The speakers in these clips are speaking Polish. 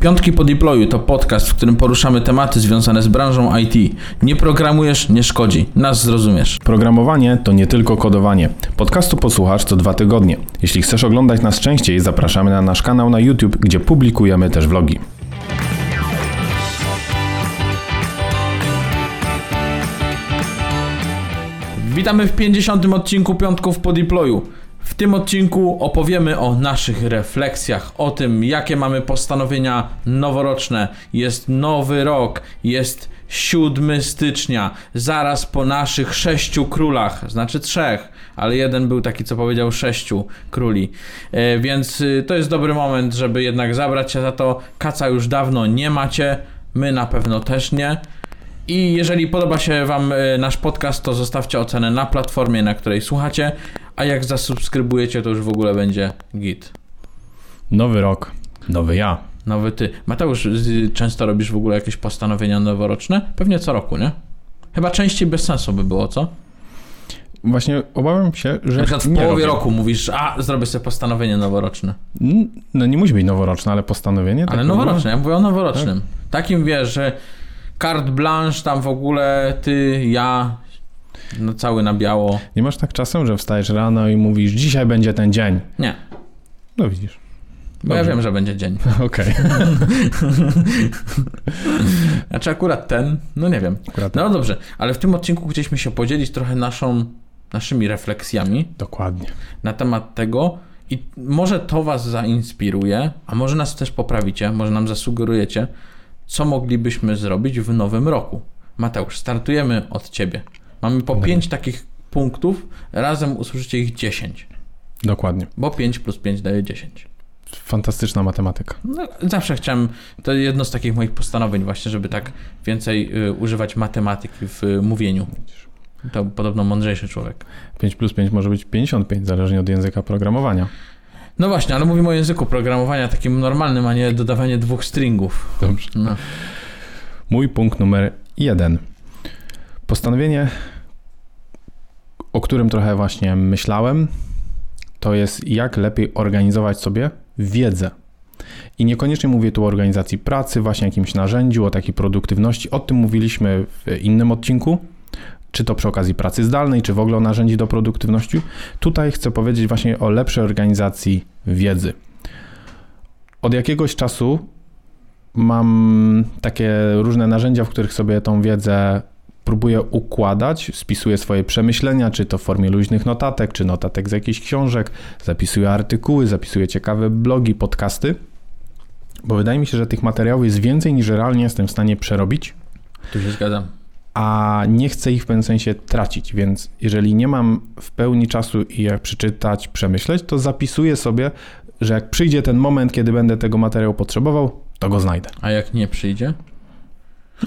Piątki po deployu to podcast, w którym poruszamy tematy związane z branżą IT. Nie programujesz, nie szkodzi. Nas zrozumiesz. Programowanie to nie tylko kodowanie. Podcastu posłuchasz co dwa tygodnie. Jeśli chcesz oglądać nas częściej, zapraszamy na nasz kanał na YouTube, gdzie publikujemy też vlogi. Witamy w 50. odcinku Piątków po deployu. W tym odcinku opowiemy o naszych refleksjach, o tym, jakie mamy postanowienia noworoczne. Jest nowy rok, jest 7 stycznia, zaraz po naszych sześciu królach, znaczy trzech, ale jeden był taki, co powiedział sześciu króli. E, więc y, to jest dobry moment, żeby jednak zabrać się za to. Kaca już dawno nie macie, my na pewno też nie. I jeżeli podoba się Wam y, nasz podcast, to zostawcie ocenę na platformie, na której słuchacie, a jak zasubskrybujecie, to już w ogóle będzie git. Nowy rok, nowy ja. Nowy ty. Mateusz, często robisz w ogóle jakieś postanowienia noworoczne? Pewnie co roku, nie? Chyba częściej bez sensu by było, co? Właśnie obawiam się, że. Na przykład w połowie robię. roku mówisz, a zrobię sobie postanowienie noworoczne. No nie musi być noworoczne, ale postanowienie. Ale tak noworoczne, ja mówię o noworocznym. Takim wiesz, że carte blanche tam w ogóle, ty, ja, no cały na biało. Nie masz tak czasem, że wstajesz rano i mówisz, dzisiaj będzie ten dzień. Nie, No widzisz. bo ja wiem, że będzie dzień. Okej. Znaczy akurat ten, no nie wiem. Akurat No dobrze, ale w tym odcinku chcieliśmy się podzielić trochę naszą, naszymi refleksjami Dokładnie. na temat tego i może to was zainspiruje, a może nas też poprawicie, może nam zasugerujecie, co moglibyśmy zrobić w nowym roku. Mateusz, startujemy od ciebie. Mamy po Dobra. pięć takich punktów, razem usłyszycie ich 10, Dokładnie. bo 5 plus 5 daje 10. Fantastyczna matematyka. No, zawsze chciałem, to jedno z takich moich postanowień właśnie, żeby tak więcej y, używać matematyki w y, mówieniu. To podobno mądrzejszy człowiek. 5 plus 5 może być 55, zależnie od języka programowania. No właśnie, ale mówimy o języku programowania takim normalnym, a nie dodawanie dwóch stringów. Dobrze. No. Mój punkt numer jeden. Postanowienie, o którym trochę właśnie myślałem, to jest jak lepiej organizować sobie wiedzę. I niekoniecznie mówię tu o organizacji pracy, właśnie jakimś narzędziu, o takiej produktywności. O tym mówiliśmy w innym odcinku, czy to przy okazji pracy zdalnej, czy w ogóle o narzędzi do produktywności. Tutaj chcę powiedzieć właśnie o lepszej organizacji wiedzy. Od jakiegoś czasu mam takie różne narzędzia, w których sobie tą wiedzę próbuję układać, spisuję swoje przemyślenia, czy to w formie luźnych notatek, czy notatek z jakichś książek, zapisuję artykuły, zapisuję ciekawe blogi, podcasty, bo wydaje mi się, że tych materiałów jest więcej niż realnie jestem w stanie przerobić, Tu się zgadzam. a nie chcę ich w pewnym sensie tracić, więc jeżeli nie mam w pełni czasu i je przeczytać, przemyśleć, to zapisuję sobie, że jak przyjdzie ten moment, kiedy będę tego materiału potrzebował, to go znajdę. A jak nie przyjdzie?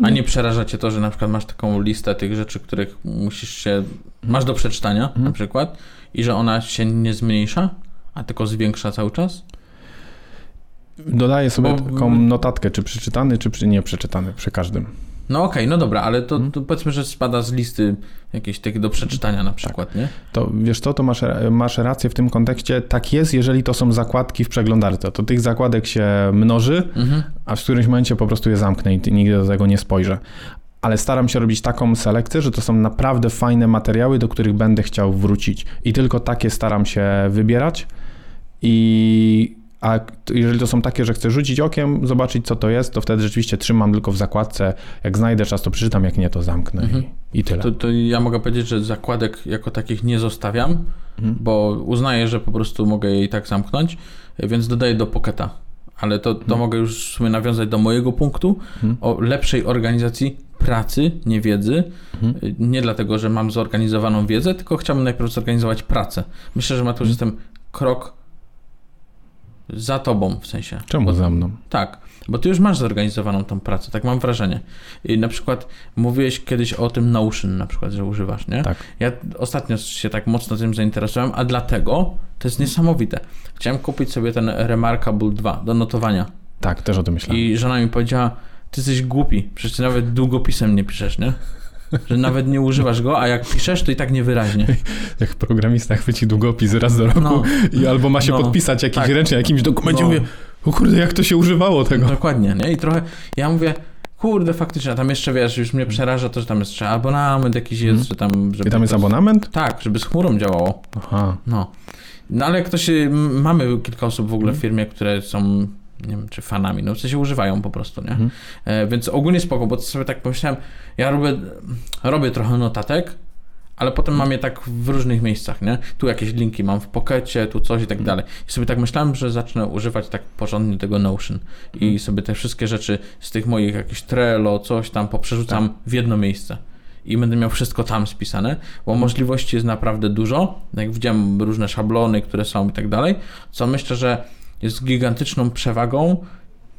A nie przeraża cię to, że na przykład masz taką listę tych rzeczy, których musisz się, masz do przeczytania na przykład i że ona się nie zmniejsza, a tylko zwiększa cały czas? Dodaję sobie Bo- taką notatkę, czy przeczytany, czy przy nieprzeczytany, przy każdym. No okej, no dobra, ale to, to powiedzmy, że spada z listy jakieś tych do przeczytania na przykład, nie? To wiesz co, to masz, masz rację w tym kontekście. Tak jest, jeżeli to są zakładki w przeglądarce. To tych zakładek się mnoży, Mhm. a w którymś momencie po prostu je zamknę i nigdy do tego nie spojrzę. Ale staram się robić taką selekcję, że to są naprawdę fajne materiały, do których będę chciał wrócić. I tylko takie staram się wybierać. I a jeżeli to są takie, że chcę rzucić okiem, zobaczyć co to jest, to wtedy rzeczywiście trzymam tylko w zakładce. Jak znajdę czas, to przeczytam, jak nie, to zamknę Mhm. i, i tyle. To, to ja mogę powiedzieć, że zakładek jako takich nie zostawiam, Mhm. bo uznaję, że po prostu mogę je i tak zamknąć, więc dodaję do Pocketa. Ale to, to mogę już w sumie nawiązać do mojego punktu Mhm. o lepszej organizacji pracy, nie wiedzy. Mhm. Nie dlatego, że mam zorganizowaną wiedzę, tylko chciałbym najpierw zorganizować pracę. Myślę, że Mateusz, jestem krok za tobą w sensie. Czemu za mną? Tak, bo ty już masz zorganizowaną tą pracę, tak mam wrażenie. I na przykład mówiłeś kiedyś o tym Notion na przykład, że używasz, nie? Tak. Ja ostatnio się tak mocno tym zainteresowałem, a dlatego to jest niesamowite. Chciałem kupić sobie ten Remarkable 2 do notowania Tak, też o tym myślałem. i żona mi powiedziała, ty jesteś głupi, przecież ty nawet długopisem nie piszesz, nie? Że nawet nie używasz go, a jak piszesz, to i tak niewyraźnie. Jak programista chwyci długopis raz do roku No. i albo ma się No. podpisać jakiś Tak. ręcznie, jakimś dokumencie, No. mówię, O kurde, jak to się używało tego? Dokładnie, nie? I trochę, ja mówię, kurde, faktycznie, a tam jeszcze, wiesz, już mnie przeraża to, że tam jest jeszcze abonament jakiś jest, Mhm. że tam... Żeby I tam jest to- abonament? Tak, żeby z chmurą działało. Aha. No. No ale jak ktoś, mamy kilka osób w ogóle w Mhm. firmie, które są, nie wiem, czy fanami, no w sensie używają po prostu, nie? Mhm. E, więc ogólnie spoko, bo sobie tak pomyślałem, ja robię, robię trochę notatek, ale potem mam je tak w różnych miejscach, nie? Tu jakieś linki mam w pokecie, tu coś i tak dalej. I sobie tak myślałem, że zacznę używać tak porządnie tego Notion i sobie te wszystkie rzeczy z tych moich jakichś Trello, coś tam poprzerzucam w jedno miejsce. I będę miał wszystko tam spisane, bo możliwości jest naprawdę dużo. Jak widziałem różne szablony, które są i tak dalej, co myślę, że jest gigantyczną przewagą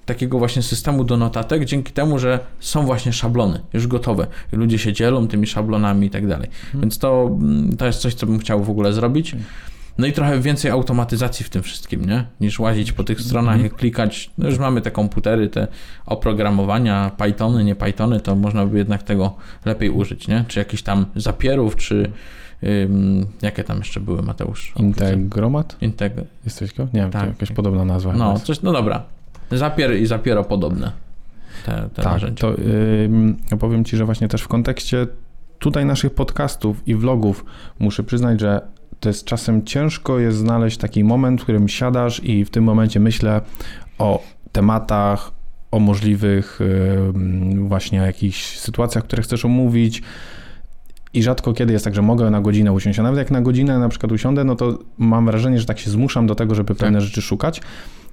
takiego właśnie systemu do notatek, dzięki temu, że są właśnie szablony już gotowe. Ludzie się dzielą tymi szablonami i tak dalej. Więc to, mm, to jest coś, co bym chciał w ogóle zrobić. No i trochę więcej automatyzacji w tym wszystkim, nie? Niż łazić po tych stronach i klikać. No już mamy te komputery, te oprogramowania, Pythony, nie Pythony, to można by jednak tego lepiej użyć, nie? Czy jakichś tam zapierów, czy ym, jakie tam jeszcze były, Mateusz? Integromat? Integ... Jesteś go? Nie wiem, Tak. jakaś podobna nazwa. No, coś, no dobra. Zapier i zapiero podobne. Te, te tak, narzędzia. to ja powiem Ci, że właśnie też w kontekście tutaj naszych podcastów i vlogów muszę przyznać, że to jest czasem ciężko jest znaleźć taki moment, w którym siadasz i w tym momencie myślę o tematach, o możliwych ym, właśnie jakichś sytuacjach, które chcesz omówić. I rzadko kiedy jest tak, że mogę na godzinę usiąść. A nawet jak na godzinę na przykład usiądę, no to mam wrażenie, że tak się zmuszam do tego, żeby pewne rzeczy szukać.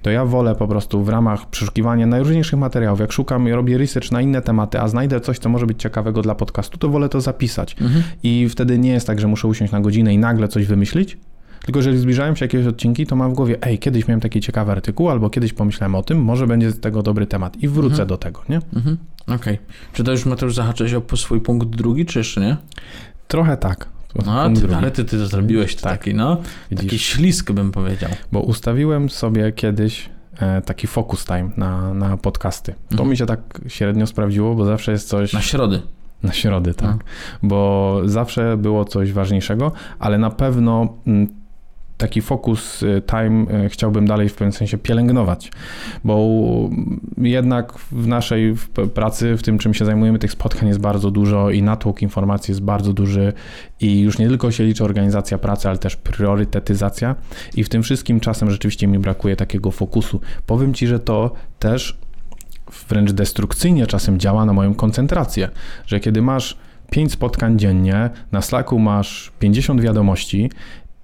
To ja wolę po prostu w ramach przeszukiwania najróżniejszych materiałów, jak szukam i robię research na inne tematy, a znajdę coś, co może być ciekawego dla podcastu, to wolę to zapisać. Mhm. I wtedy nie jest tak, że muszę usiąść na godzinę i nagle coś wymyślić, tylko jeżeli zbliżają się jakieś odcinki, to mam w głowie, ej, kiedyś miałem taki ciekawy artykuł, albo kiedyś pomyślałem o tym, może będzie z tego dobry temat i wrócę Mhm. do tego, nie? Mhm. Okej. Czy to już Mateusz zahaczyłeś o swój punkt drugi, czy jeszcze nie? Trochę tak. No, ty, ale ty, ty to zrobiłeś to Tak. taki, no. Widzisz? Taki ślisk bym powiedział. Bo ustawiłem sobie kiedyś e, taki focus time na, na podcasty. To Mhm. mi się tak średnio sprawdziło, bo zawsze jest coś... Na środy. Na środy, tak. No. Bo zawsze było coś ważniejszego, ale na pewno mm, taki focus y, time y, chciałbym dalej w pewnym sensie pielęgnować, bo jednak w naszej pracy, w tym czym się zajmujemy, tych spotkań jest bardzo dużo i natłok informacji jest bardzo duży i już nie tylko się liczy organizacja pracy, ale też priorytetyzacja i w tym wszystkim czasem rzeczywiście mi brakuje takiego fokusu. Powiem Ci, że to też wręcz destrukcyjnie czasem działa na moją koncentrację, że kiedy masz 5 spotkań dziennie, na Slacku masz 50 wiadomości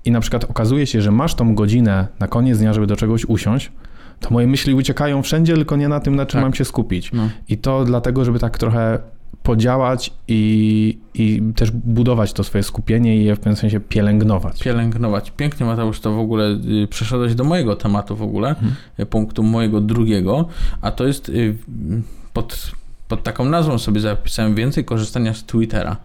i na przykład okazuje się, że masz tą godzinę na koniec dnia, żeby do czegoś usiąść, to moje myśli uciekają wszędzie, tylko nie na tym, na czym Tak. mam się skupić. No. I to dlatego, żeby tak trochę podziałać i, i też budować to swoje skupienie i je w pewnym sensie pielęgnować. Pielęgnować. Pięknie, Mateusz, to w ogóle y, przeszedłeś do mojego tematu w ogóle, y, punktu mojego drugiego, a to jest y, pod, pod taką nazwą sobie zapisałem więcej korzystania z Twittera,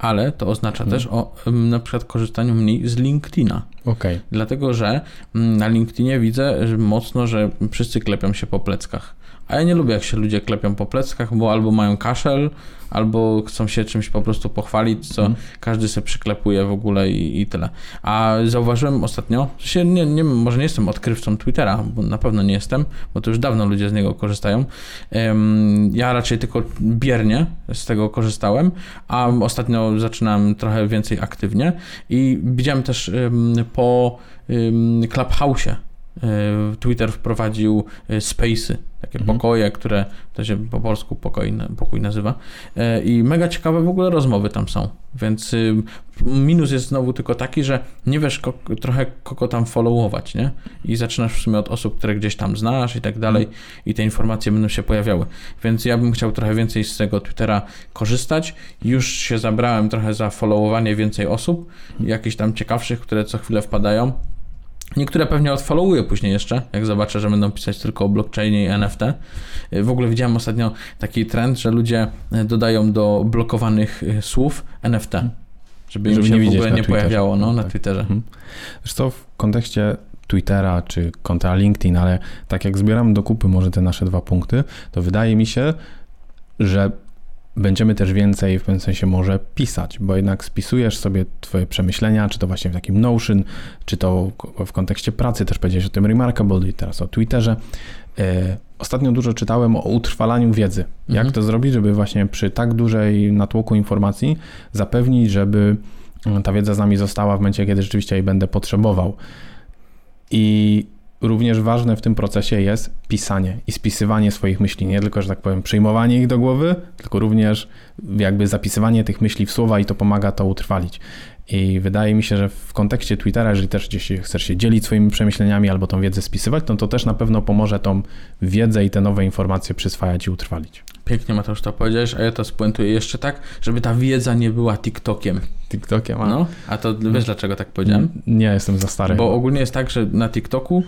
ale to oznacza Mhm. też o na przykład korzystaniu mniej z LinkedIna. Okej. Dlatego, że mm, na LinkedInie widzę że mocno, że wszyscy klepią się po pleckach. A ja nie lubię, jak się ludzie klepią po pleckach, bo albo mają kaszel, albo chcą się czymś po prostu pochwalić, co Mhm. każdy sobie przyklepuje w ogóle i, i tyle. A zauważyłem ostatnio, się nie, nie, może nie jestem odkrywcą Twittera, bo na pewno nie jestem, bo to już dawno ludzie z niego korzystają. Em, ja raczej tylko biernie z tego korzystałem, a ostatnio zaczynałem trochę więcej aktywnie i widziałem też em, po em, Clubhouse'ie Twitter wprowadził e, space'y, takie Mhm. pokoje, które to się po polsku pokój, pokój nazywa. E, i mega ciekawe w ogóle rozmowy tam są, więc y, minus jest znowu tylko taki, że nie wiesz ko- trochę kogo tam followować, nie? I zaczynasz w sumie od osób, które gdzieś tam znasz i tak dalej i te informacje będą się pojawiały, więc ja bym chciał trochę więcej z tego Twittera korzystać, już się zabrałem trochę za followowanie więcej osób, jakichś tam ciekawszych, które co chwilę wpadają, Niektóre pewnie odfollowuję później jeszcze, jak zobaczę, że będą pisać tylko o blockchainie i NFT. W ogóle widziałem ostatnio taki trend, że ludzie dodają do blokowanych y, słów NFT, żeby im Żeby się nie w ogóle nie pojawiało no, na Tak. Twitterze. Mhm. Wiesz co, w kontekście Twittera czy konta LinkedIn, ale tak jak zbieram do kupy może te nasze dwa punkty, to wydaje mi się, że będziemy też więcej w pewnym sensie może pisać, bo jednak spisujesz sobie twoje przemyślenia, czy to właśnie w takim Notion, czy to w kontekście pracy, też powiedziałeś o tym Remarkable i teraz o Twitterze. E, ostatnio dużo czytałem o utrwalaniu wiedzy. Jak Mhm. to zrobić, żeby właśnie przy tak dużej natłoku informacji zapewnić, żeby e, ta wiedza z nami została w momencie, kiedy rzeczywiście jej będę potrzebował. I również ważne w tym procesie jest pisanie i spisywanie swoich myśli. Nie tylko, że tak powiem, przyjmowanie ich do głowy, tylko również jakby zapisywanie tych myśli w słowa i to pomaga to utrwalić. I wydaje mi się, że w kontekście Twittera, jeżeli też gdzieś chcesz się dzielić swoimi przemyśleniami albo tą wiedzę spisywać, no to też na pewno pomoże tą wiedzę i te nowe informacje przyswajać i utrwalić. Pięknie Mateusz to powiedziałeś, a ja to spuentuję jeszcze tak, żeby ta wiedza nie była TikTokiem. TikTokiem, a No, a to wiesz dlaczego tak powiedziałem? nie jestem za stary. Bo ogólnie jest tak, że na TikToku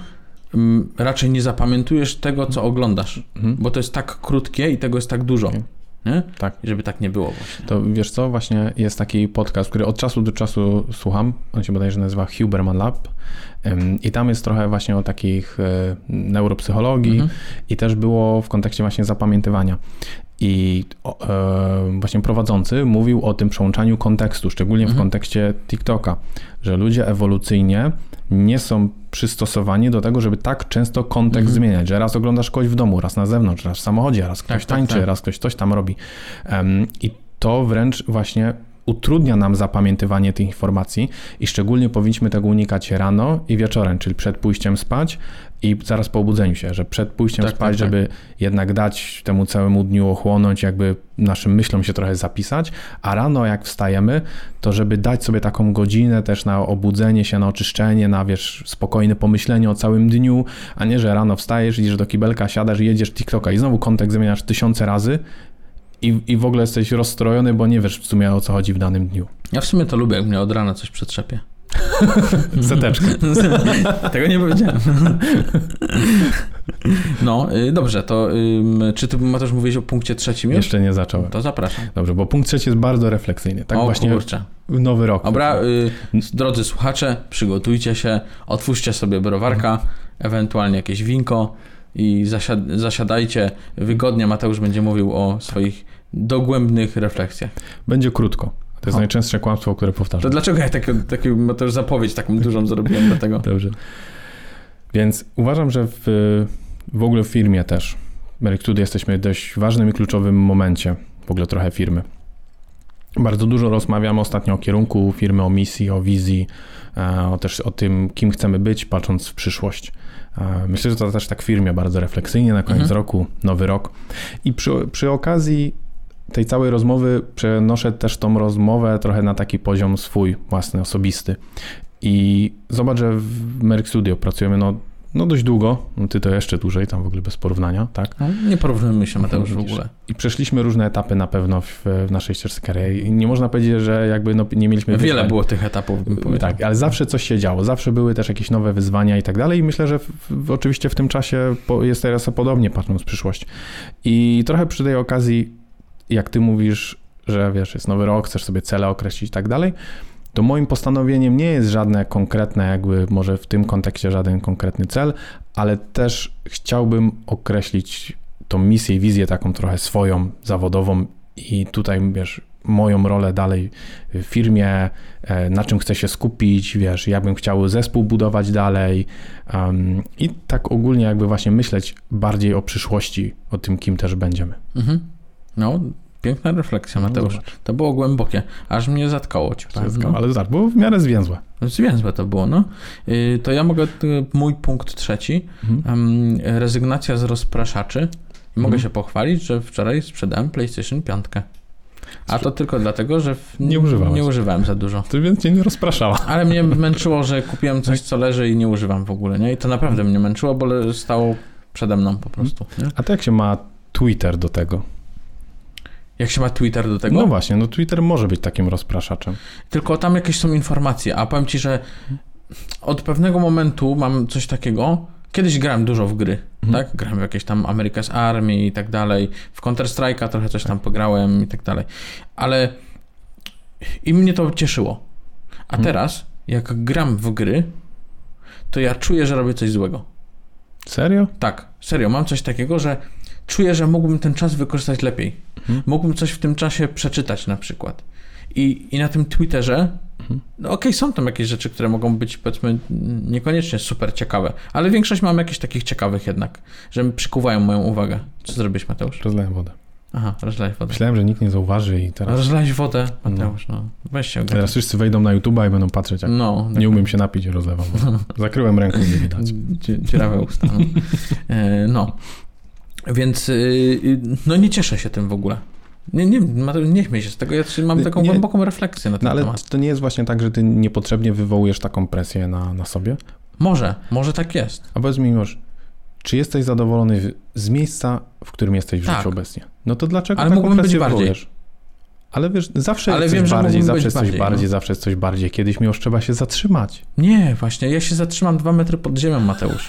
raczej nie zapamiętujesz tego, co oglądasz, Mhm. bo to jest tak krótkie i tego jest tak dużo. Okej. Nie? Tak. Żeby tak nie było właśnie. To wiesz co, właśnie jest taki podcast, który od czasu do czasu słucham. On się bodajże nazywa Huberman Lab. I tam jest trochę właśnie o takich e, neuropsychologii Mhm. i też było w kontekście właśnie zapamiętywania. I e, właśnie prowadzący mówił o tym przełączaniu kontekstu, szczególnie w Mhm. kontekście TikToka, że ludzie ewolucyjnie nie są przystosowani do tego, żeby tak często kontekst Mhm. zmieniać, że raz oglądasz kogoś w domu, raz na zewnątrz, raz w samochodzie, raz ktoś Tak, tak, tańczy, tak. raz ktoś coś tam robi. Em, I to wręcz właśnie utrudnia nam zapamiętywanie tych informacji i szczególnie powinniśmy tego unikać rano i wieczorem, czyli przed pójściem spać i zaraz po obudzeniu się, że przed pójściem Tak, spać, tak, tak. żeby jednak dać temu całemu dniu ochłonąć, jakby naszym myślom się trochę zapisać, a rano jak wstajemy, to żeby dać sobie taką godzinę też na obudzenie się, na oczyszczenie, na wiesz, spokojne pomyślenie o całym dniu, a nie, że rano wstajesz, idziesz do kibelka, siadasz i jedziesz TikToka i znowu kontekst zmieniasz tysiące razy i, i w ogóle jesteś rozstrojony, bo nie wiesz w sumie o co chodzi w danym dniu. Ja w sumie to lubię, jak mnie od rana coś przetrzepie. Seteczka. Tego nie powiedziałem. No, y, dobrze, to czy ty Mateusz mówiłeś o punkcie trzecim już? Jeszcze nie zacząłem. To zapraszam. Dobrze, bo punkt trzeci jest bardzo refleksyjny. Tak o właśnie kurczę. nowy rok. Dobra, y, drodzy słuchacze, przygotujcie się, otwórzcie sobie browarka, ewentualnie jakieś winko i zasiad zasiadajcie wygodnie. Mateusz będzie mówił o swoich dogłębnych refleksjach. Będzie krótko. To jest O. najczęstsze kłamstwo, które To powtarzam. dlaczego ja taką taki, Mateusz zapowiedź taką dużą zrobiłem do tego? Dobrze. Więc uważam, że w, w ogóle w firmie też, Merikudy jesteśmy w dość ważnym i kluczowym momencie, w ogóle trochę firmy. Bardzo dużo rozmawiamy ostatnio o kierunku firmy, o misji, o wizji, e, o też o tym, kim chcemy być, patrząc w przyszłość. E, Myślę, że to też tak w firmie bardzo refleksyjnie na koniec Mhm. roku, nowy rok. I przy, przy okazji tej całej rozmowy przenoszę też tą rozmowę trochę na taki poziom swój, własny, osobisty. I zobacz, że w Merck Studio pracujemy no, no dość długo, no ty to jeszcze dłużej, tam w ogóle bez porównania, tak? No, nie porównujmy się, Mateusz, w Widzisz. ogóle. I przeszliśmy różne etapy na pewno w, w naszej ścieżce kariery. I nie można powiedzieć, że jakby no, nie mieliśmy Wiele wyzwań. było tych etapów, bym powiedział. Tak, ale zawsze coś się działo, zawsze były też jakieś nowe wyzwania i tak dalej i myślę, że w, oczywiście w tym czasie jest teraz podobnie patrząc w przyszłość. I trochę przy tej okazji, jak ty mówisz, że wiesz, jest nowy rok, chcesz sobie cele określić i tak dalej, to moim postanowieniem nie jest żadne konkretne, jakby może w tym kontekście żaden konkretny cel, ale też chciałbym określić tą misję i wizję taką trochę swoją, zawodową i tutaj, wiesz, moją rolę dalej w firmie, e, na czym chcę się skupić, wiesz, jak bym chciał zespół budować dalej um, i tak ogólnie jakby właśnie myśleć bardziej o przyszłości, o tym, kim też będziemy. Mhm. No, piękna refleksja, Mateusz. zobacz. To było głębokie, aż mnie zatkało ci powiem. No. Ale zobacz, było w miarę zwięzłe. Zwięzłe to było, no. Y, To ja mogę, y, mój punkt trzeci, Mhm. rezygnacja z rozpraszaczy. Mogę Mhm. się pochwalić, że wczoraj sprzedałem PlayStation 5. A to tylko dlatego, że w, Nie używałeś. nie używałem za dużo. To więc cię nie rozpraszała. Ale mnie męczyło, że kupiłem coś, co leży i nie używam w ogóle, nie? I to naprawdę mnie męczyło, bo stało przede mną po prostu, nie? A to jak się ma Twitter do tego? Jak się ma Twitter do tego? No właśnie, no Twitter może być takim rozpraszaczem. Tylko tam jakieś są informacje, a powiem ci, że od pewnego momentu mam coś takiego. Kiedyś grałem dużo w gry, Mhm. tak? Grałem w jakieś tam America's Army i tak dalej. W Counter Strike'a trochę coś tam pograłem i tak dalej. Ale i mnie to cieszyło. A Mhm. teraz, jak gram w gry, to ja czuję, że robię coś złego. Serio? Tak, serio, mam coś takiego, że czuję, że mógłbym ten czas wykorzystać lepiej. Mhm. Mógłbym coś w tym czasie przeczytać na przykład. I, i na tym Twitterze, Mhm. no okej, są tam jakieś rzeczy, które mogą być powiedzmy niekoniecznie super ciekawe, ale większość mam jakichś takich ciekawych jednak, że przykuwają moją uwagę. Co zrobisz, Mateusz? Rozlałem wodę. Aha, rozlałeś wodę. Myślałem, że nikt nie zauważy i teraz, Rozlałeś wodę, Mateusz, no. Weź się ogarnij. teraz wszyscy wejdą na YouTube'a i będą patrzeć, jak No, nie umiem się napić i rozlewam. Zakryłem ręką, nie widać. Dzie- Dziurawe usta. No. E, no. Więc y, y, no nie cieszę się tym w ogóle. Nie, nie, nie śmiej się z tego. Ja mam Nie- taką nie. głęboką refleksję na ten No ale temat. to nie jest właśnie tak, że ty niepotrzebnie wywołujesz taką presję na, na sobie? Może, może tak jest. A powiedz mi, Miłosz, czy jesteś zadowolony z miejsca, w którym jesteś w Tak. życiu obecnie? No to dlaczego Ale taką mógłbym być bardziej. wywołujesz? Ale wiesz, zawsze Ale jest wiem, coś bardziej, zawsze jest coś bardziej, bardziej, no. zawsze jest coś bardziej. Kiedyś mi już trzeba się zatrzymać. Nie, właśnie, ja się zatrzymam dwa metry pod ziemią, Mateusz.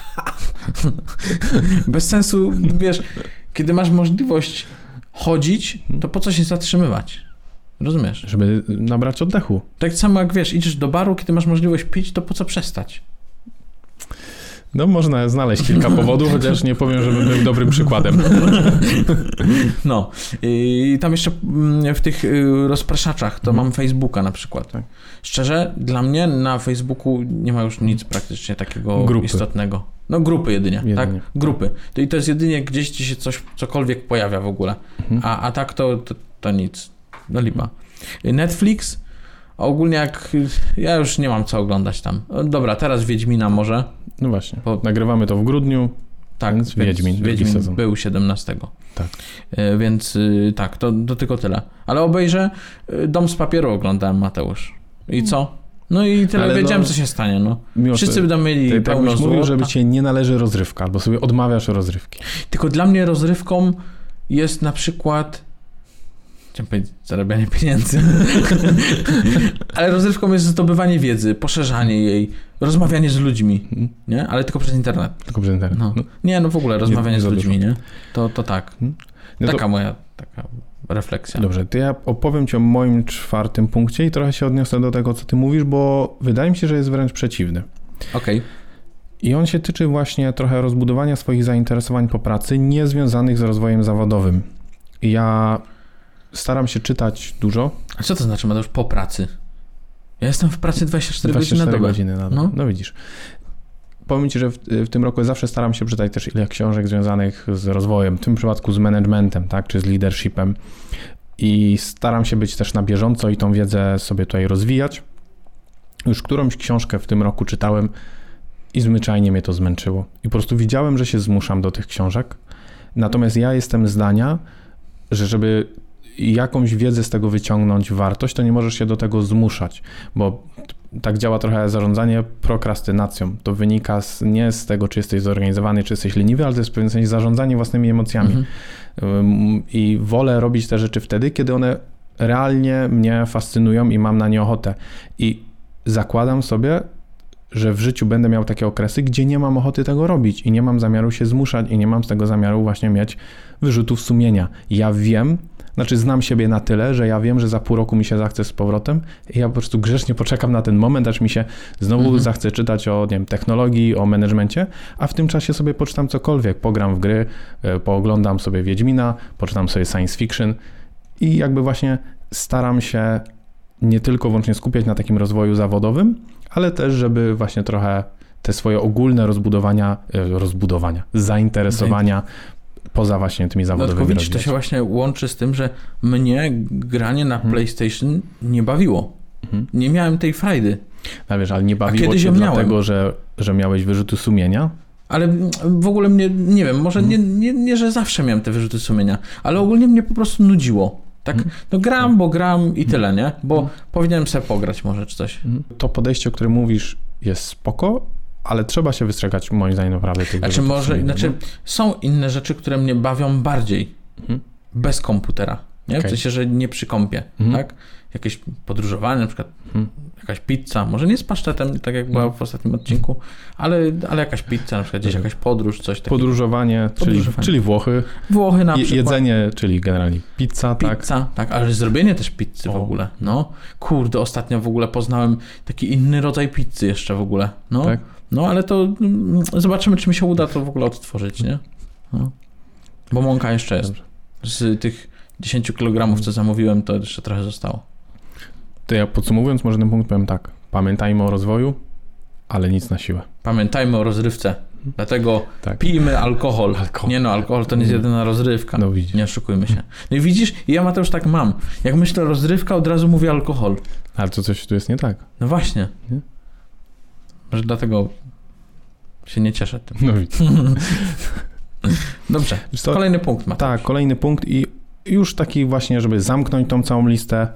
Bez sensu, wiesz, kiedy masz możliwość chodzić, to po co się zatrzymywać? Rozumiesz? Żeby nabrać oddechu. Tak samo jak wiesz, idziesz do baru, kiedy masz możliwość pić, to po co przestać? No można znaleźć kilka powodów, chociaż nie powiem, żeby był dobrym przykładem. No. I tam jeszcze mm, w tych y, rozpraszaczach to Mhm. mam Facebooka na przykład. Tak. Szczerze, dla mnie na Facebooku nie ma już nic praktycznie takiego Grupy. istotnego. No grupy jedynie, Jedynie. tak? Grupy. To i to jest jedynie gdzieś ci się coś, cokolwiek pojawia w ogóle. Mhm. A, a tak to, to, to nic. No lipa. Netflix, ogólnie jak... Ja już nie mam co oglądać tam. O, Dobra, teraz Wiedźmina może. No właśnie. Po- Nagrywamy to w grudniu. Tak, Więc Wiedźmin, Wiedźmin sezon. był 17. Tak. E, Więc y, tak, to, to tylko tyle. Ale obejrzę y, Dom z papieru oglądałem, Mateusz. I co? No i tyle Ale wiedziałem, no- co się stanie, no. Wszyscy będą mieli ty, tak pełno byś mówił, żeby cię nie należy rozrywka, albo sobie odmawiasz rozrywki. Tylko dla mnie rozrywką jest na przykład chciałem powiedzieć zarabianie pieniędzy. Ale rozrywką jest zdobywanie wiedzy, poszerzanie jej, rozmawianie z ludźmi, nie? Ale tylko przez internet. Tylko przez internet. No. No. Nie, no w ogóle rozmawianie nie z ludźmi, nie? To, to tak. No to- Taka moja taka refleksja. Dobrze, to ja opowiem ci o moim czwartym punkcie i trochę się odniosę do tego, co ty mówisz, bo wydaje mi się, że jest wręcz przeciwny. Okej. I on się tyczy właśnie trochę rozbudowania swoich zainteresowań po pracy, niezwiązanych z rozwojem zawodowym. Ja staram się czytać dużo. A co to znaczy, Mateusz, po pracy? Ja jestem w pracy 24, godziny na 24 dobę. godziny na dobę. No. No. widzisz. Powiem ci, że w, w tym roku zawsze staram się czytać też ile książek związanych z rozwojem, w tym przypadku z managementem, tak, czy z leadershipem. I staram się być też na bieżąco i tą wiedzę sobie tutaj rozwijać. Już którąś książkę w tym roku czytałem i zwyczajnie mnie to zmęczyło. I po prostu widziałem, że się zmuszam do tych książek. Natomiast ja jestem zdania, że żeby jakąś wiedzę z tego wyciągnąć, wartość, to nie możesz się do tego zmuszać, bo tak działa trochę zarządzanie prokrastynacją. To wynika z, nie z tego, czy jesteś zorganizowany, czy jesteś leniwy, ale to jest w pewnym sensie zarządzanie własnymi emocjami. Mhm. I wolę robić te rzeczy wtedy, kiedy one realnie mnie fascynują i mam na nie ochotę. I zakładam sobie, że w życiu będę miał takie okresy, gdzie nie mam ochoty tego robić i nie mam zamiaru się zmuszać i nie mam z tego zamiaru właśnie mieć wyrzutów sumienia. Ja wiem, znaczy znam siebie na tyle, że ja wiem, że za pół roku mi się zachce z powrotem. I ja po prostu grzecznie poczekam na ten moment, aż mi się znowu Mhm. zachce czytać o nie wiem, technologii, o menedżmencie, a w tym czasie sobie poczytam cokolwiek, pogram w gry, y, pooglądam sobie Wiedźmina, poczytam sobie science fiction. I jakby właśnie staram się nie tylko wyłącznie skupiać na takim rozwoju zawodowym, ale też, żeby właśnie trochę te swoje ogólne rozbudowania, e, rozbudowania, zainteresowania poza właśnie tymi No zawodowymi widzisz, to się właśnie łączy z tym, że mnie granie na Mhm. PlayStation nie bawiło. Mhm. Nie miałem tej frajdy. A wiesz, ale nie bawiło cię miałem. dlatego, że, że miałeś wyrzuty sumienia? Ale w ogóle mnie, nie wiem, może nie, Mhm. nie, nie, że zawsze miałem te wyrzuty sumienia, ale ogólnie mnie po prostu nudziło. Tak, Mhm. no gram, bo gram i tyle, nie? Bo powinienem sobie pograć może czy coś. To podejście, o którym mówisz, jest spoko, ale trzeba się wystrzegać moim zdaniem naprawdę tych Znaczy może, znaczy no. są inne rzeczy, które mnie bawią bardziej Mhm. bez komputera, nie? W Okej. sensie, że nie przy kompie, Mhm. tak? Jakieś podróżowanie, na przykład Mhm. jakaś pizza, może nie z pasztetem, tak jak była Mhm. w ostatnim odcinku, ale, ale jakaś pizza, na przykład gdzieś Mhm. jakaś podróż, coś takiego. Podróżowanie, czyli, Podróżowanie. czyli Włochy, Włochy na przykład. jedzenie, czyli generalnie pizza, tak? Pizza, tak, ale zrobienie też pizzy w O. ogóle, no. Kurde, ostatnio w ogóle poznałem taki inny rodzaj pizzy jeszcze w ogóle, no. Tak? No, ale to mm, zobaczymy, czy mi się uda to w ogóle odtworzyć, nie? No. Bo mąka jeszcze jest. Z tych 10 kg, co zamówiłem, to jeszcze trochę zostało. To ja podsumowując, może ten punkt powiem tak. Pamiętajmy o rozwoju, ale nic na siłę. Pamiętajmy o rozrywce. Dlatego Tak. pijmy alkohol. Alkohol. Nie no, alkohol to nie jest jedyna rozrywka. No widzisz. Nie oszukujmy się. No i widzisz, ja Mateusz tak mam. Jak myślę rozrywka, od razu mówię alkohol. Ale to coś tu jest nie tak. No właśnie. Nie? Może dlatego się nie cieszę tym. No widzisz. Dobrze. Co, Kolejny punkt. Tak, kolejny punkt i już taki właśnie, żeby zamknąć tą całą listę.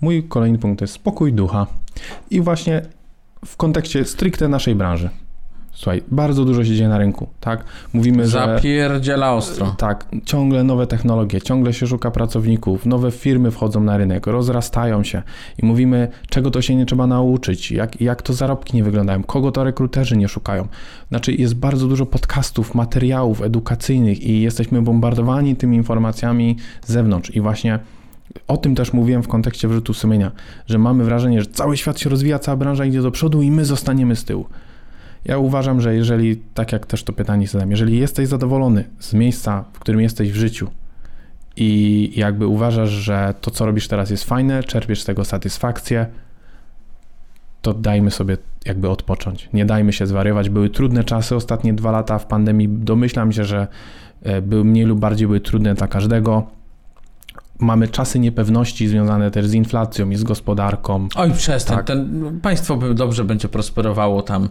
Mój kolejny punkt to jest spokój ducha. I właśnie w kontekście stricte naszej branży. Słuchaj, bardzo dużo się dzieje na rynku, tak? Mówimy, że... Zapierdziela ostro. Tak, ciągle nowe technologie, ciągle się szuka pracowników, nowe firmy wchodzą na rynek, rozrastają się i mówimy, czego to się nie trzeba nauczyć, jak, jak to zarobki nie wyglądają, kogo to rekruterzy nie szukają. Znaczy, jest bardzo dużo podcastów, materiałów edukacyjnych i jesteśmy bombardowani tymi informacjami z zewnątrz. I właśnie o tym też mówiłem w kontekście wyrzutu sumienia, że mamy wrażenie, że cały świat się rozwija, cała branża idzie do przodu i my zostaniemy z tyłu. Ja uważam, że jeżeli, tak jak też to pytanie zadałem, jeżeli jesteś zadowolony z miejsca, w którym jesteś w życiu i jakby uważasz, że to, co robisz teraz jest fajne, czerpiesz z tego satysfakcję, to dajmy sobie jakby odpocząć. Nie dajmy się zwariować. Były trudne czasy ostatnie dwa lata w pandemii. Domyślam się, że e, były mniej lub bardziej były trudne dla każdego. Mamy czasy niepewności związane też z inflacją i z gospodarką. Oj, przestań. Tak. Ten, państwo by dobrze będzie prosperowało tam.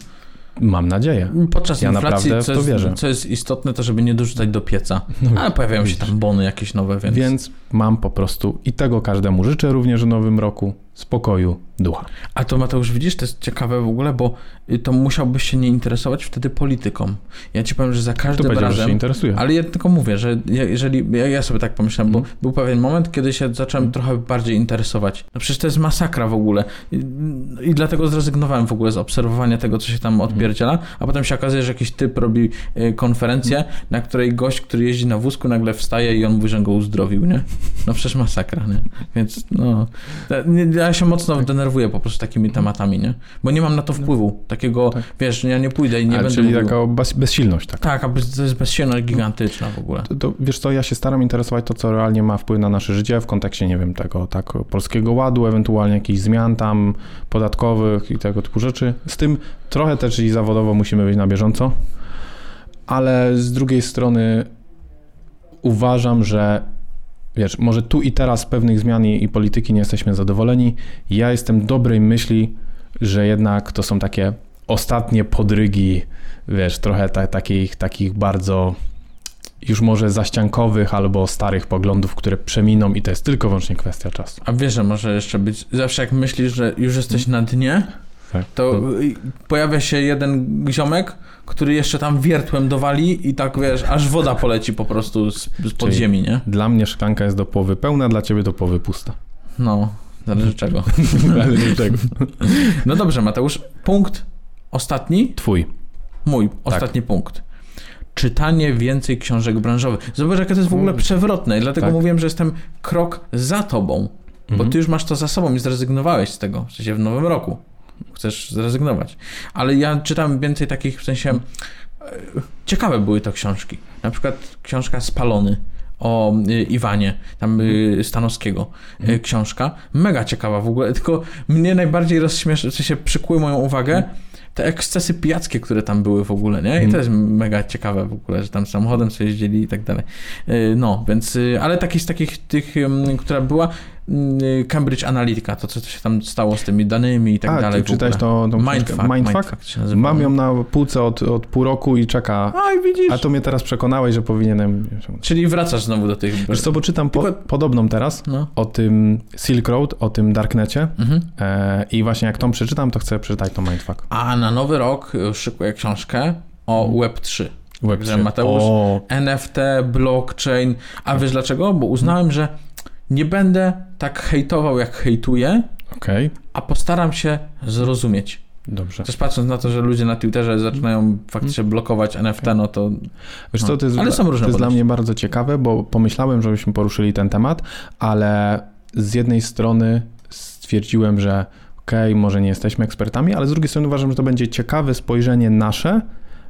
Mam nadzieję. Podczas Ja inflacji, naprawdę co, to jest, co jest istotne, to żeby nie dorzucać do pieca. No, Ale pojawiają się tam bony jakieś nowe, więc... Więc mam po prostu i tego każdemu życzę również w nowym roku spokoju ducha. A to Mateusz, widzisz, to jest ciekawe w ogóle, bo y, to musiałbyś się nie interesować wtedy polityką. Ja ci powiem, że za To każdym powiedział, że się razem... interesuje. Ale ja tylko mówię, że jeżeli, ja, ja sobie tak pomyślałem, bo Mhm. był pewien moment, kiedy się zacząłem trochę bardziej interesować. No przecież to jest masakra w ogóle. I, I dlatego zrezygnowałem w ogóle z obserwowania tego, co się tam odpierdziela, a potem się okazuje, że jakiś typ robi y, konferencję, na której gość, który jeździ na wózku, nagle wstaje i on mówi, że go uzdrowił, nie? No przecież masakra, nie? Więc no... ja- Ja się mocno denerwuję po prostu takimi tematami, nie? Bo nie mam na to wpływu. Takiego, Tak. wiesz, ja nie pójdę i nie Ale będę czyli mówił. taka bez, bezsilność tak. Tak, a bez- to jest bezsilność gigantyczna w ogóle. To, to, wiesz co, ja się staram interesować to, co realnie ma wpływ na nasze życie w kontekście, nie wiem, tego tak, polskiego ładu, ewentualnie jakichś zmian tam podatkowych i tego typu rzeczy. Z tym trochę też i zawodowo musimy być na bieżąco, ale z drugiej strony uważam, że wiesz, może tu i teraz pewnych zmian i, i polityki nie jesteśmy zadowoleni. Ja jestem dobrej myśli, że jednak to są takie ostatnie podrygi, wiesz, trochę ta, takich, takich bardzo już może zaściankowych albo starych poglądów, które przeminą i to jest tylko wyłącznie kwestia czasu. A wiesz, że może jeszcze być. Zawsze jak myślisz, że już jesteś na dnie, Tak. to pojawia się jeden ziomek, który jeszcze tam wiertłem dowali i tak wiesz, aż woda poleci po prostu z, z pod Czyli- ziemi, nie? Dla mnie szklanka jest do połowy pełna, dla ciebie do połowy pusta. No, zależy czego. Ale dlaczego? No dobrze, Mateusz. Punkt ostatni, Twój. mój ostatni punkt. Czytanie więcej książek branżowych. Zobacz, jakie to jest w ogóle Mm. przewrotne i dlatego Tak. mówiłem, że jestem krok za tobą, bo Mhm. ty już masz to za sobą i zrezygnowałeś z tego, w sensie w nowym roku. Chcesz zrezygnować. Ale ja czytam więcej takich, w sensie ciekawe były to książki. Na przykład książka Spalony o y, Iwanie, tam y, Stanowskiego y, Mhm. książka. Mega ciekawa w ogóle, tylko mnie najbardziej rozśmieszyło, w sensie przykuły moją uwagę te ekscesy pijackie, które tam były w ogóle, nie? I to Mhm. jest mega ciekawe w ogóle, że tam samochodem sobie jeździli i tak dalej. No, więc, ale takich z takich tych, która była Cambridge Analytica, to co się tam stało z tymi danymi i tak A, dalej. ty czytałeś to, tą Mindfuck? Mindfuck? Mindfuck. Mam ją na półce od, od pół roku i czeka. Oj, widzisz. A to mnie teraz przekonałeś, że powinienem... Czyli wracasz znowu do tych... Wiesz co, bo czytam po, Tylko- podobną teraz No. o tym Silk Road, o tym Darknecie Mhm. e, i właśnie jak tą przeczytam, to chcę przeczytać to Mindfuck. A na nowy rok y, szykuję książkę o Mhm. Web3. Web Że Mateusz- O, NFT, blockchain. A wiesz dlaczego? Bo uznałem, że nie będę tak hejtował, jak hejtuję, okej, a postaram się zrozumieć. dobrze. Też patrząc na to, że ludzie na Twitterze zaczynają faktycznie blokować NFT, no to Wiesz No, co, to jest, ale są różne to jest dla mnie bardzo ciekawe, bo pomyślałem, żebyśmy poruszyli ten temat, ale z jednej strony stwierdziłem, że okej, może nie jesteśmy ekspertami, ale z drugiej strony uważam, że to będzie ciekawe spojrzenie nasze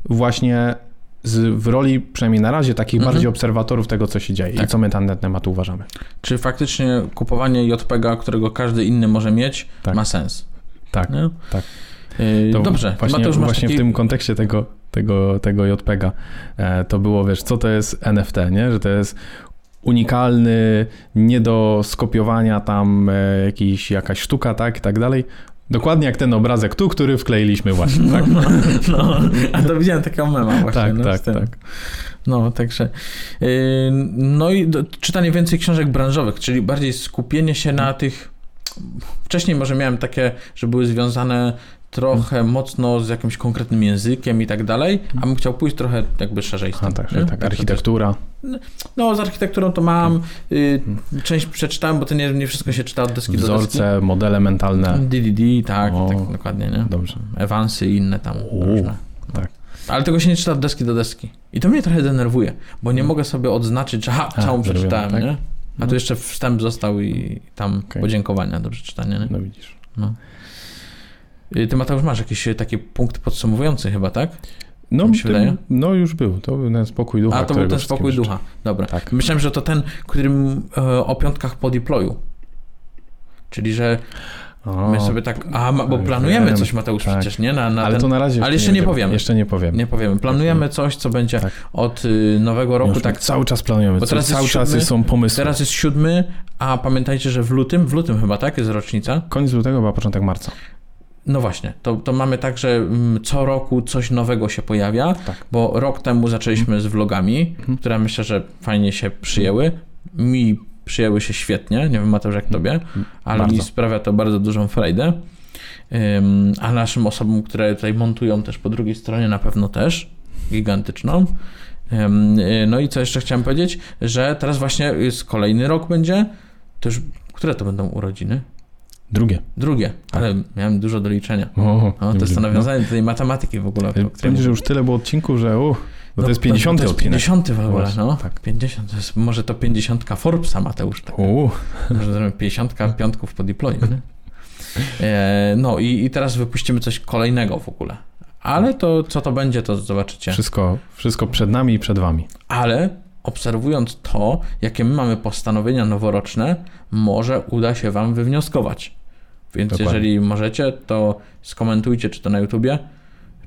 właśnie z, w roli, przynajmniej na razie, takich Mhm. bardziej obserwatorów tego, co się dzieje Tak. i co my na ten temat uważamy. Czy faktycznie kupowanie JPEGa, którego każdy inny może mieć, Tak. ma sens? Tak. Nie? tak. Yy, To Dobrze, właśnie, Mateusz, właśnie taki... w tym kontekście tego, tego, tego JPEGa e, to było, wiesz, co to jest NFT, nie? Że to jest unikalny, nie do skopiowania tam e, jakiś, jakaś sztuka, tak, i tak dalej. Dokładnie jak ten obrazek tu, który wkleiliśmy właśnie, tak? No, no, a to widziałem taką mema właśnie. Tak, no, tak, tak. No, także. Yy, no i do, czytanie więcej książek branżowych, czyli bardziej skupienie się na tych. Wcześniej może miałem takie, że były związane trochę mocno z jakimś konkretnym językiem i tak dalej, a bym chciał pójść trochę jakby szerzej z A, tym. tak, nie? tak, Także architektura. No, z architekturą to mam. Y, część przeczytałem, bo to nie, nie wszystko się czyta od deski do deski. Wzorce, modele mentalne. DDD, tak, O, tak, dokładnie, nie? Dobrze. Evansy i inne tam U, różne. tak. Ale tego się nie czyta od deski do deski. I to mnie trochę denerwuje, bo nie mogę sobie odznaczyć, że ha, całą przeczytałem, tak? nie? A No. tu jeszcze wstęp został i tam Okej. podziękowania do przeczytania, nie? No widzisz. Y, Ty Mateusz masz jakiś y, taki punkt podsumowujący chyba, tak? No, mi się tym- wydaje. no już był. To był ten spokój ducha. A to był ten spokój ducha. Dobra. Tak. Myślałem, że to ten, którym e, o piątkach po deployu. Czyli, że O, my sobie tak. A, bo wiem, planujemy coś, Mateusz, tak. przecież, nie? Na, na ale ten, to na razie ale jeszcze nie wiemy. powiemy. Jeszcze nie powiemy. Nie powiemy. Planujemy coś, co będzie Tak. od y, nowego roku. Już Tak, cały czas planujemy. Bo teraz cały czas siódmy, są pomysły. teraz jest siódmy, a pamiętajcie, że w lutym, w lutym chyba, tak? Jest rocznica. Koniec lutego, chyba początek marca. No właśnie, to, to mamy tak, że mm, co roku coś nowego się pojawia, Tak. bo rok temu zaczęliśmy z vlogami, Mhm. które myślę, że fajnie się przyjęły. Mi przyjęły się świetnie, nie wiem Mateusz jak tobie, ale Bardzo. mi sprawia to bardzo dużą frajdę. A naszym osobom, które tutaj montują też po drugiej stronie na pewno też, gigantyczną. Y, No i co jeszcze chciałem powiedzieć, że teraz właśnie jest kolejny rok będzie, to już, które to będą urodziny? Drugie. Drugie, ale miałem dużo do liczenia. O, No, to jest to wiem, nawiązanie do tej matematyki w ogóle. Powiem że już tyle było odcinków, że uh, bo to jest 50 to jest odcinek. 50 w ogóle, no. tak. 50, to jest, może to 50 Forbesa Mateusz, tak. U, Może zrobimy 50 piątków po deployu, nie? E, no i, i teraz wypuścimy coś kolejnego w ogóle. Ale to co to będzie, to zobaczycie. wszystko, wszystko przed nami i przed wami. Ale obserwując to, jakie my mamy postanowienia noworoczne, może uda się wam wywnioskować. Więc Dokładnie. jeżeli możecie, to skomentujcie, czy to na YouTubie,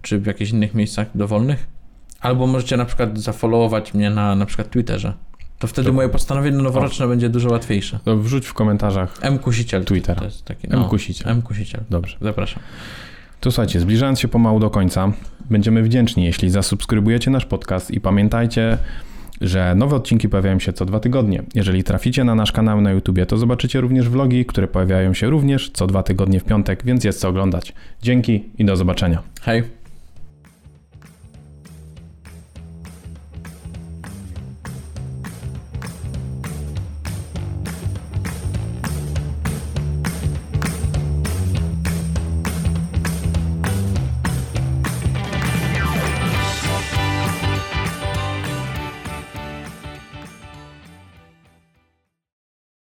czy w jakichś innych miejscach dowolnych. Albo możecie na przykład zafollowować mnie na na przykład Twitterze. To wtedy Dokładnie. moje postanowienie noworoczne będzie dużo łatwiejsze. To wrzuć w komentarzach M Kusiciel. Twittera. To jest taki, M. no, Kusiciel. M Kusiciel. Dobrze. Zapraszam. To słuchajcie, zbliżając się pomału do końca, będziemy wdzięczni, jeśli zasubskrybujecie nasz podcast i pamiętajcie, że nowe odcinki pojawiają się co dwa tygodnie. Jeżeli traficie na nasz kanał na YouTubie, to zobaczycie również vlogi, które pojawiają się również co dwa tygodnie w piątek, więc jest co oglądać. Dzięki i do zobaczenia. Hej.